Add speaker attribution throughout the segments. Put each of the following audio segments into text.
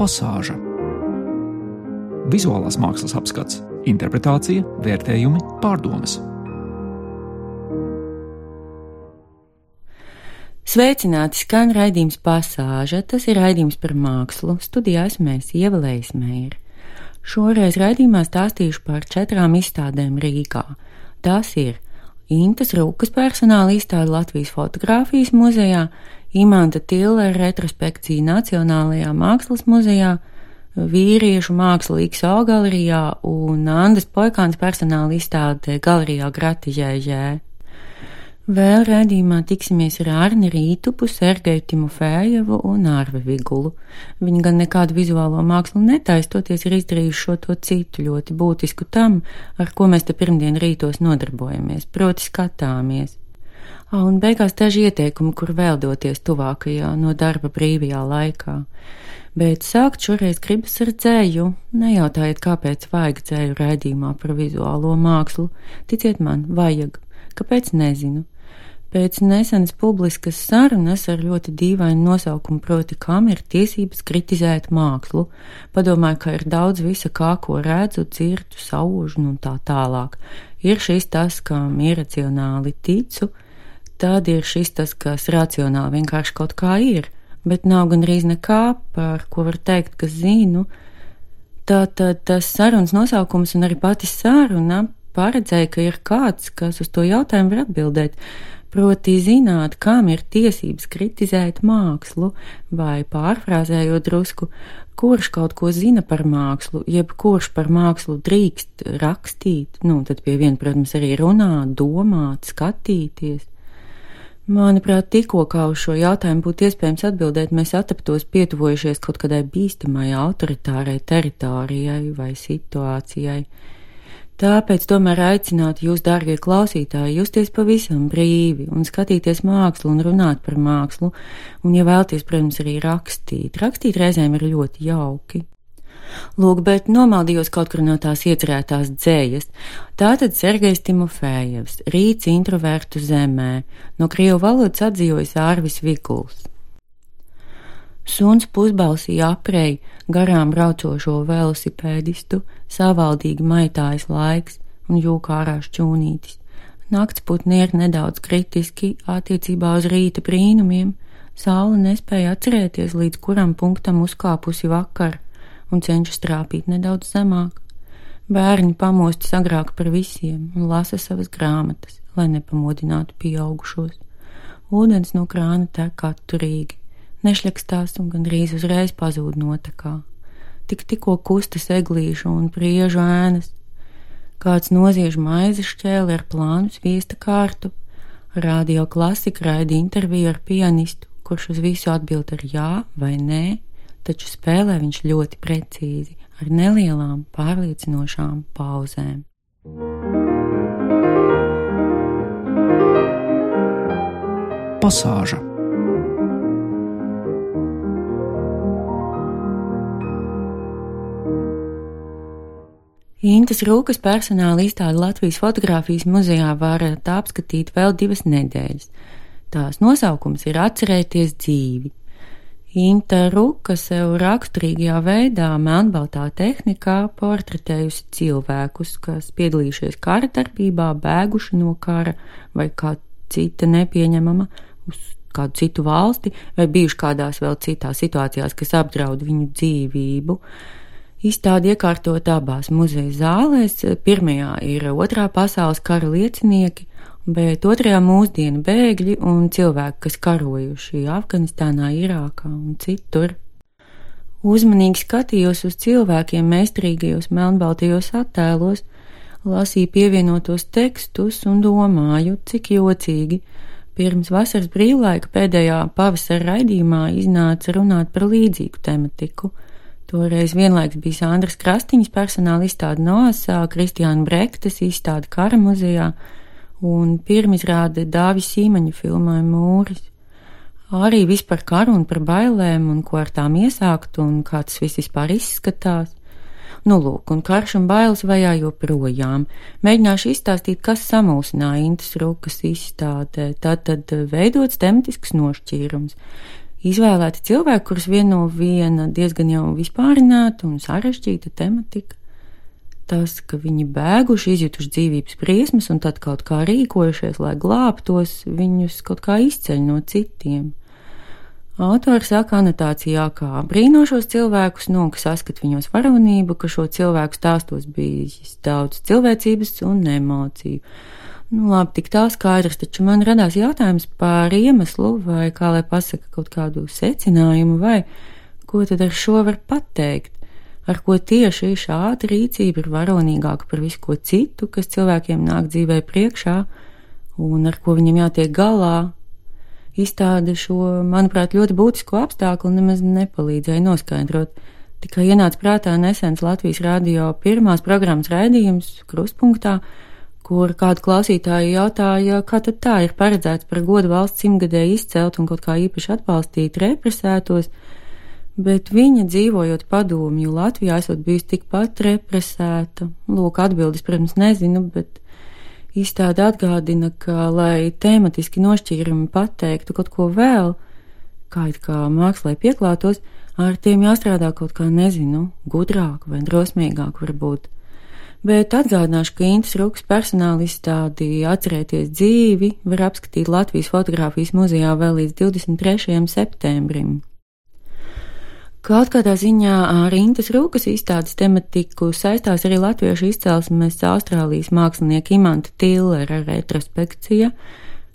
Speaker 1: Pasāža. Vizuālās mākslas apskats, interpretācija, vērtējumi, pārdomas.
Speaker 2: Sveicināti skan raidījums Pasāža. Tas ir raidījums par mākslu. Studijā esmu mēs ievēlējis mēri. Šoreiz raidījumā stāstīšu par četrām izstādēm Rīgā. Tās ir Intas Rūkas personāla izstāde Latvijas fotografijas muzejā, Imanta Tillera retrospekcija Nacionālajā mākslas muzejā, vīriešu māksla XO galerijā un Andas Poikāns personāla izstāde galerijā Gratiģēžē. Vēl redzījumā tiksimies ar Arni Rītupu, Sergeju Timofējevu un Ārve Vigulu. Viņi gan nekādu vizuālo mākslu netaistoties ir izdarījuši šo to citu ļoti būtisku tam, ar ko mēs te pirmdien rītos nodarbojamies, proti skatāmies. Un beigās daži ieteikumi, kur vēl doties tuvākajā no darba brīvajā laikā. Bet sākt šoreiz gribas ar dzēju. Nejautājiet, kāpēc vajag dzēju raidījumā par vizuālo mākslu. Ticiet man, vajag. Kāpēc nezinu? Pēc nesenas publiskas sarunas ar ļoti dīvainu nosaukumu, proti, kam ir tiesības kritizēt mākslu, padomāju, ka ir daudz visa kā, ko redzu, dzirdu, saužu un tā tālāk. Ir šis tas, kam iracionāli ticu, tad ir šis tas, kas racionāli vienkārši kaut kā ir, bet nav gan rīz nekā, par ko var teikt, ka zinu. Tātad tas sarunas nosaukums un arī pati saruna paredzēja, ka ir kāds, kas uz to jautājumu var atbildēt proti zināt, kam ir tiesības kritizēt mākslu, vai pārfrāzējot drusku, kurš kaut ko zina par mākslu, jeb kurš par mākslu drīkst rakstīt, nu, tad pie viena, protams, arī runāt, domāt, skatīties. Manuprāt, tikko kā uz šo jautājumu būtu iespējams atbildēt, mēs ataptos pietuvojušies kaut kādai bīstamai autoritārai teritorijai vai situācijai Tāpēc tomēr aicinātu jūs, dārgie klausītāji, justies pavisam brīvi un skatīties mākslu un runāt par mākslu, un, ja vēlties, protams, arī rakstīt. Rakstīt reizēm ir ļoti jauki. Lūk, bet nomaldījos kaut kur no tās iecerētās dzējas. Tātad Sergejs Timofējevs, rīts introvertu zemē, no krievu valodas atzīvojas Ārvis Vikuls. Suns pusbalsī aprei garām braucošo velosipēdistu, savaldīgi maitājas laiks un jūka ārā šķūnītis. Nakts putni ir nedaudz kritiski attiecībā uz rīta brīnumiem, saule nespēja atcerēties, līdz kuram punktam uzkāpusi vakar, un cenšas trāpīt nedaudz zemāk. Bērni pamosti agrāk par visiem un lasa savas grāmatas, lai nepamodinātu pieaugušos. Ūdens no krāna tek atturīgi nešļakstās un gandrīz uzreiz pazūd notekā. Tik tikko kustas eglīšu un priežu ēnas, kāds noziež maizi šķēli ar plānu sviesta kārtu, radio klasika raida interviju ar pianistu, kurš uz visu atbild ar jā vai nē, taču spēlē viņš ļoti precīzi, ar nelielām pārliecinošām pauzēm.
Speaker 1: Pasāža
Speaker 2: Intas Rūkas personāla izstāde Latvijas fotografijas muzejā varat apskatīt vēl divas nedēļas. Tās nosaukums ir Atcerēties dzīvi. Inta Ruka sev raksturīgajā veidā, melnbaltā tehnikā portretējusi cilvēkus, kas piedalījušies kara darbībā, bēguši no kara vai kā cita nepieņemama uz kādu citu valsti vai bijuši kādās vēl citās situācijās, kas apdraud viņu dzīvību. Izstāde iekārtot abās muzeja zālēs. Pirmajā ir otrā pasaules kara liecinieki, bet otrajā mūsdienu bēgļi un cilvēki, kas karojuši Afganistānā, Irākā un citur. Uzmanīgi skatījos uz cilvēkiem meistarīgajos melnbaltajos attēlos, lasīju pievienotos tekstus un domāju, cik jocīgi. Pirms vasaras brīvlaika pēdējā pavasara raidījumā iznāca runāt par līdzīgu tematiku Toreiz vienlaiks bija Sandras Krastiņas personāla izstāde Noasā, Kristiāna Brektas izstāde Kara muzejā un pirmizrāde Dāvis Sīmaņa filmai Mūris. Arī viss par karu un par bailēm un ko ar tām iesākt un kā tas viss vispār izskatās. Nu, lūk, un karš un bailes vajā joprojām. Mēģināšu izstāstīt, kas samulsināja Intas Rukas izstādē, tātad veidots tematisks nošķīrums izvēlēti cilvēki, kurus vieno viena diezgan jau vispārināta un sarežģīta tematika. Tas, ka viņi bēguši, izjutuši dzīvības briesmas un tad kaut kā rīkojušies, lai glābtos, viņus kaut kā izceļ no citiem. Autors saka anotācijā, kā brīno šos cilvēkus, no ka saskat viņos varonību, ka šo cilvēku stāstos bijis daudz cilvēcības un emociju. Nu, labi, tik tā skaidrs, taču man radās jautājums par iemeslu, vai kā lai pasaka kaut kādu secinājumu, vai ko tad ar šo var pateikt, ar ko tieši šāda rīcība ir varonīgāka par visu ko citu, kas cilvēkiem nāk dzīvē priekšā, un ar ko viņam jātiek galā, izstāde šo, manuprāt, ļoti būtisko apstākļu nemaz nepalīdzēja noskaidrot. Tikai ienāca prātā nesens Latvijas radio pirmās programmas raidījums Krustpunktā, kur kāda klausītāja jautāja, kā tad tā ir paredzēts par godu valsts simtgadē izcelt un kaut kā īpaši atbalstīt represētos, bet viņa dzīvojot padomju Latvijā esot bijusi tikpat represēta. Lūk, atbildes, protams, nezinu, bet Izstāde atgādina, ka, lai tematiski nošķīrumi pateiktu kaut ko vēl, kā it kā mākslai pieklātos, ar tiem jāstrādā kaut kā nezinu, gudrāk vai drosmīgāk varbūt. Bet atgādināšu, ka Intas Rūkas personāla izstādi Atcerēties dzīvi var apskatīt Latvijas fotografijas muzejā vēl līdz 23. septembrim. Kaut kādā ziņā ar Intas Rūkas izstādes tematiku saistās arī latviešu izcelsmes Austrālijas mākslinieka Imanta Tillera retrospekcija,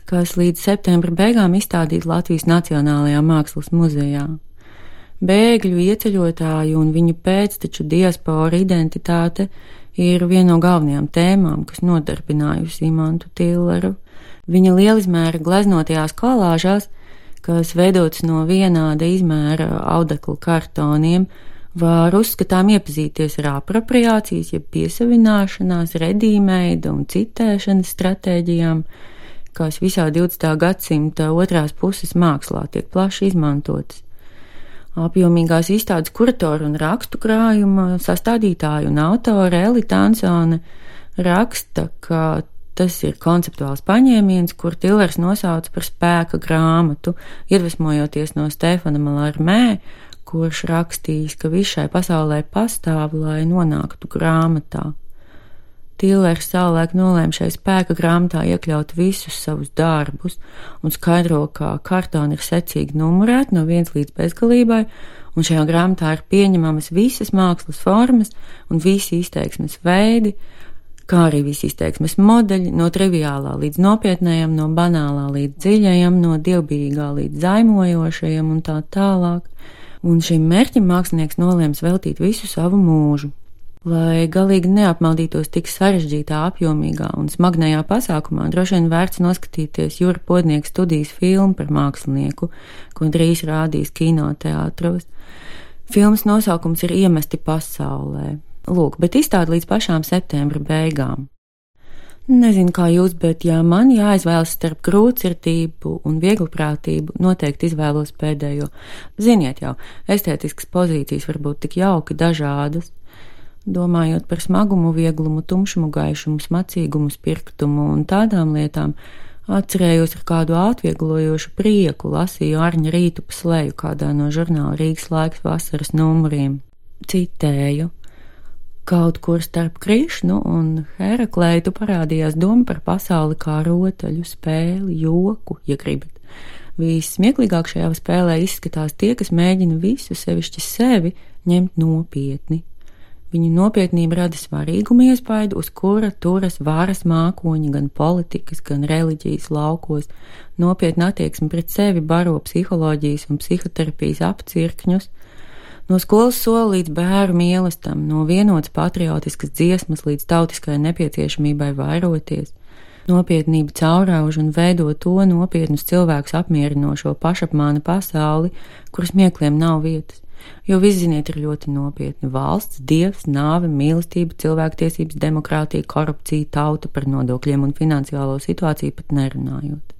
Speaker 2: kas līdz septembra beigām izstādīta Latvijas Nacionālajā mākslas muzejā. Bēgļu ieceļotāju un viņu pēcteču diaspora identitāte ir viena no galvenajām tēmām, kas nodarbinājusi Imantu Tilleru. Viņa lielizmēra gleznotajās kolāžās kas veidots no vienāda izmēra audekla kartoniem, var uzskatām iepazīties ar apropriācijas, jeb piesavināšanās, redīmeida un citēšanas stratēģijām, kas visā 20. gadsimta otrās puses mākslā tiek plaši izmantotas. Apjomīgās izstādes kuratora un rakstu krājuma sastādītāja un autore Elita Ansone raksta, ka Tas ir konceptuāls paņēmiens, kur Tilers nosauca par spēka grāmatu, iedvesmojoties no Stefana Malarmē, kurš rakstījis, ka viss šai pasaulē pastāv, lai nonāktu grāmatā. Tīlērs savulaik nolēma šai spēka grāmatā iekļaut visus savus darbus un skaidro, ka kartoni ir secīgi numurēti no viens līdz bezgalībai, un šajā grāmatā ir pieņemamas visas mākslas formas un visi izteiksmes veidi, kā arī visi izteiksmes modeļi, no triviālā līdz nopietnējam, no banālā līdz dziļajam, no dievbijīgā līdz zaimojošajam un tā tālāk. Un šim mērķim mākslinieks nolēms veltīt visu savu mūžu. Lai galīgi neapmaldītos tik sarežģītā, apjomīgā un smagnējā pasākumā, droši vien vērts noskatīties Jūra Podnieka studijas filmu par mākslinieku, ko drīz rādīs kinoteātros. Filmas nosaukums ir Iemesti pasaulē, Lūk, bet izstāda līdz pašām septembra beigām. Nezinu, kā jūs, bet, ja man jāizvēlas starp grūtsirdību un viegliprātību, noteikti izvēlos pēdējo. Ziniet jau, estētiskas pozīcijas var būt tik jauki dažādas. Domājot par smagumu, vieglumu, tumšumu, gaišumu, smacīgumu, spirktumu un tādām lietām, atcerējos ar kādu atvieglojošu prieku lasīju Arņa rītu pa slēju kādā no žurnāla Rīgas laiks vasaras numuriem. Citēju. Kaut kur starp Krišnu un Heraklētu parādījās doma par pasauli kā rotaļu spēli, joku, ja gribat. Vissmieklīgāk šajā spēlē izskatās tie, kas mēģina visu sevišķi sevi ņemt nopietni. Viņu nopietnība rada svarīgumu iespaidu, uz kura turas varas mākoņi gan politikas, gan reliģijas laukos, nopietna attieksme pret sevi baro psiholoģijas un psihoterapijas apcirkņus, No skolas sola līdz bērnu mīlestam, no vienotas patriotiskas dziesmas līdz tautiskai nepieciešamībai vairoties. Nopietnība caurauž un veido to nopietnus cilvēkus apmierinošo pašapmāna pasauli, kuras miekliem nav vietas. Jo viss, ziniet, ir ļoti nopietni. Valsts, dievs, nāve, mīlestība, cilvēktiesības, demokrātija, korupcija, tauta par nodokļiem un finansiālo situāciju pat nerunājot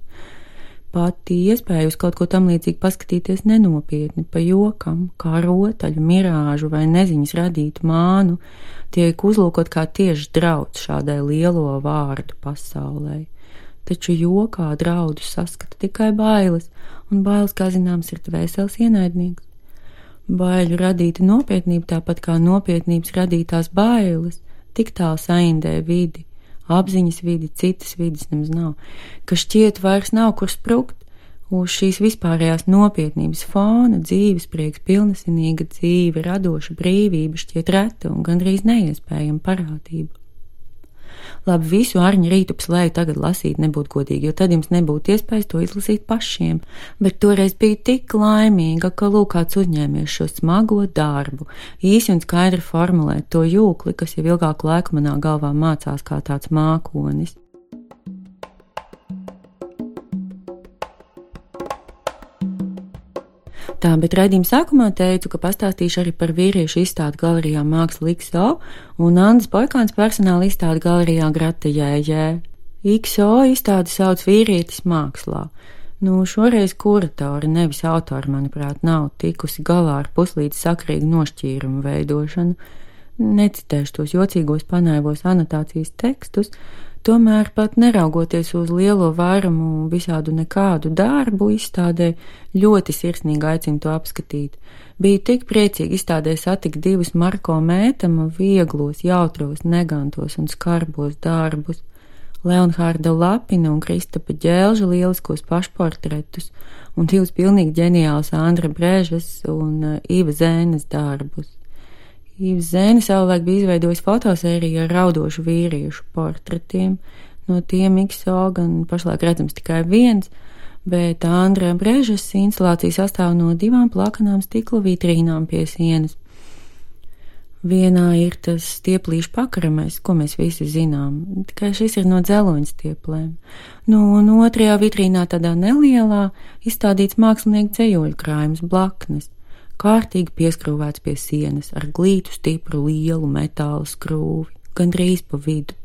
Speaker 2: pati iespēja uz kaut ko tam līdzīgu paskatīties nenopietni, pa jokam, kā rotaļu, mirāžu vai neziņas radītu mānu, tiek uzlūkot kā tieši drauds šādai lielo vārdu pasaulē. taču jokā draudus saskata tikai bailes, un bailes, kā zināms, ir dvēseles ienaidnieks. Baiļu radīta nopietnība, tāpat kā nopietnības radītās bailes, tik tālu saindē vidi, apziņas vidi, citas vidas nemaz nav, ka šķiet vairs nav kur sprukt. Uz šīs vispārējās nopietnības fona dzīves prieks, pilnesinīga dzīve, radoša brīvība šķiet reta un gandrīz neiespējama parādība. Labi, visu ārņu rītu slēju tagad lasīt nebūtu godīgi, jo tad jums nebūtu iespējas to izlasīt pašiem, bet toreiz biju tik laimīga, ka lūk kāds uzņēmies šo smago darbu, īsi un skaidri formulēt to jūkli, kas jau ilgāku laiku manā galvā mācās kā tāds mākonis. Tā, bet raidījuma sākumā teicu, ka pastāstīšu arī par vīriešu izstādi galerijā Māksla XO un Andas Poikāns personāla izstādi galerijā Grata Jējē. XO izstādi sauc vīrietis mākslā. Nu, šoreiz kuratori, nevis autori, manuprāt, nav tikusi galā ar puslīdz sakrīgu nošķīrumu veidošanu. Necitēšu tos jocīgos panēvos anotācijas tekstus, Tomēr pat neraugoties uz lielo vairumu visādu nekādu darbu izstādē, ļoti sirsnīgi aicinu to apskatīt. Bija tik priecīgi izstādē satikt divus Marko Mētama vieglos, jautros, negantos un skarbos darbus. Leonhārda Lapina un Kristapa Ģēlža lieliskos pašportretus un divus pilnīgi ģeniālus Andra Brēžas un uh, Iva Zēnes darbus. Īvs Zēni savulaik bija izveidojis fotosēriju ar raudošu vīriešu portretiem. No tiem XO gan pašlaik redzams tikai viens, bet Andrē Brežas instalācija sastāv no divām plakanām stikla vitrīnām pie sienas. Vienā ir tas stieplīšu pakaramais, ko mēs visi zinām, tikai šis ir no dzeloņa stieplēm. Nu, un otrajā vitrīnā tādā nelielā izstādīts mākslinieku dzējoļu krājums blaknes kārtīgi pieskrūvēts pie sienas ar glītu stipru lielu metāla skrūvi, gandrīz pa vidu.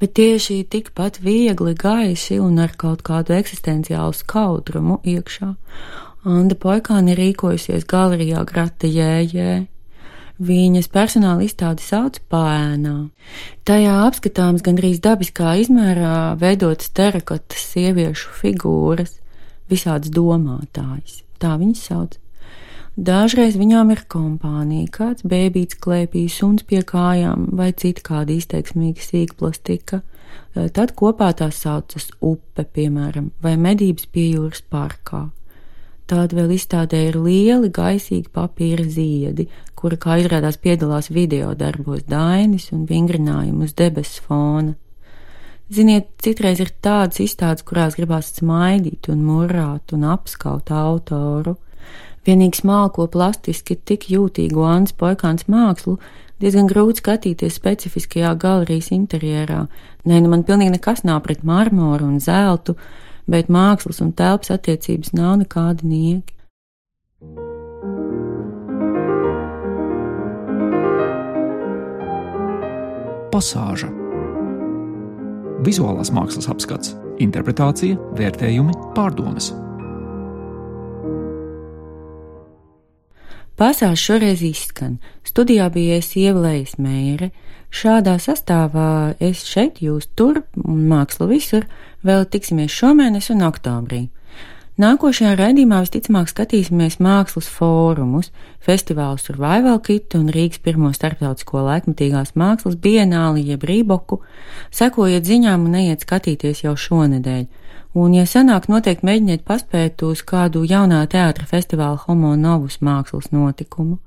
Speaker 2: Bet tieši tikpat viegli, gaiši un ar kaut kādu eksistenciālu skaudrumu iekšā Anda Poikāni rīkojusies galerijā Grata Jējē. Viņas personāla izstādi sauc pēnā. Tajā apskatāms gandrīz dabiskā izmērā veidotas terakotas sieviešu figūras, visādas domātājas. Tā viņas sauc. Dažreiz viņām ir kompānija, kāds bēbīts klēpī, suns pie kājām vai cita kāda izteiksmīga sīkplastika. Eh, tad kopā tās saucas upe, piemēram, vai medības pie jūras parkā. Tāda vēl izstādē ir lieli, gaisīgi papīra ziedi, kura, kā izrādās, piedalās video darbos dainis un vingrinājumu uz debesu fona. Ziniet, citreiz ir tādas izstādes, kurās gribās smaidīt un murāt un apskaut autoru. Vienīgi smalko plastiski tik jūtīgu Annas Poikāns mākslu diezgan grūti skatīties specifiskajā galerijas interjerā. Nē, nu man pilnīgi nekas nav pret marmoru un zeltu, bet mākslas un telpas attiecības nav nekādi nieki.
Speaker 1: Pasāža Vizuālās mākslas apskats, interpretācija, vērtējumi, pārdomas.
Speaker 2: Pasāžs šoreiz izskan. Studijā bija es ievēlējis mēre. Šādā sastāvā es šeit, jūs tur un māksla visur, vēl tiksimies šomēnes un oktobrī. Nākošajā raidījumā visticamāk skatīsimies mākslas fórumus, festivālu Survival Kit un Rīgas pirmo starptautisko laikmatīgās mākslas bienāli jeb Rīboku. Sekojiet ziņām un neiet skatīties jau šonedēļ. Un, ja sanāk, noteikti mēģiniet paspēt uz kādu jaunā teātra festivāla Homo Novus mākslas notikumu.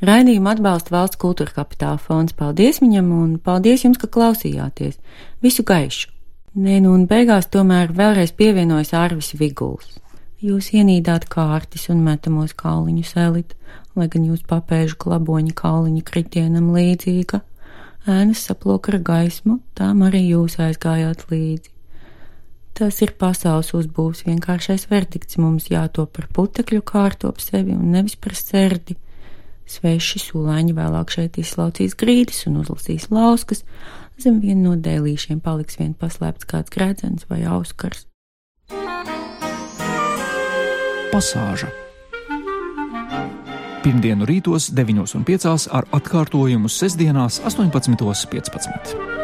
Speaker 2: Raidījumu atbalsta valsts kultūra kapitāla fonds. Paldies viņam un paldies jums, ka klausījāties. Visu gaišu! Nē, nu un beigās tomēr vēlreiz pievienojas Arvis Viguls. Jūs ienīdāt kārtis un metamos kauliņus elit, lai gan jūs papēžu klaboņa kauliņa kritienam līdzīga. Ēnas saplok ar gaismu, tām arī jūs aizgājāt līdzi. Tas ir pasaules uzbūves vienkāršais verdikts. Mums jātop par putekļu kārtu ap sevi un nevis par sērdi. Sveši sūlāņi vēlāk šeit izslaucīs grīdas un uzlasīs lauskas, zem viena no dēlīšiem paliks vien paslēpts kāds grēdzens vai auskars.
Speaker 1: Pasāža Pirmdienu rītos 9.5 ar atkārtojumu sestdienās 18.15.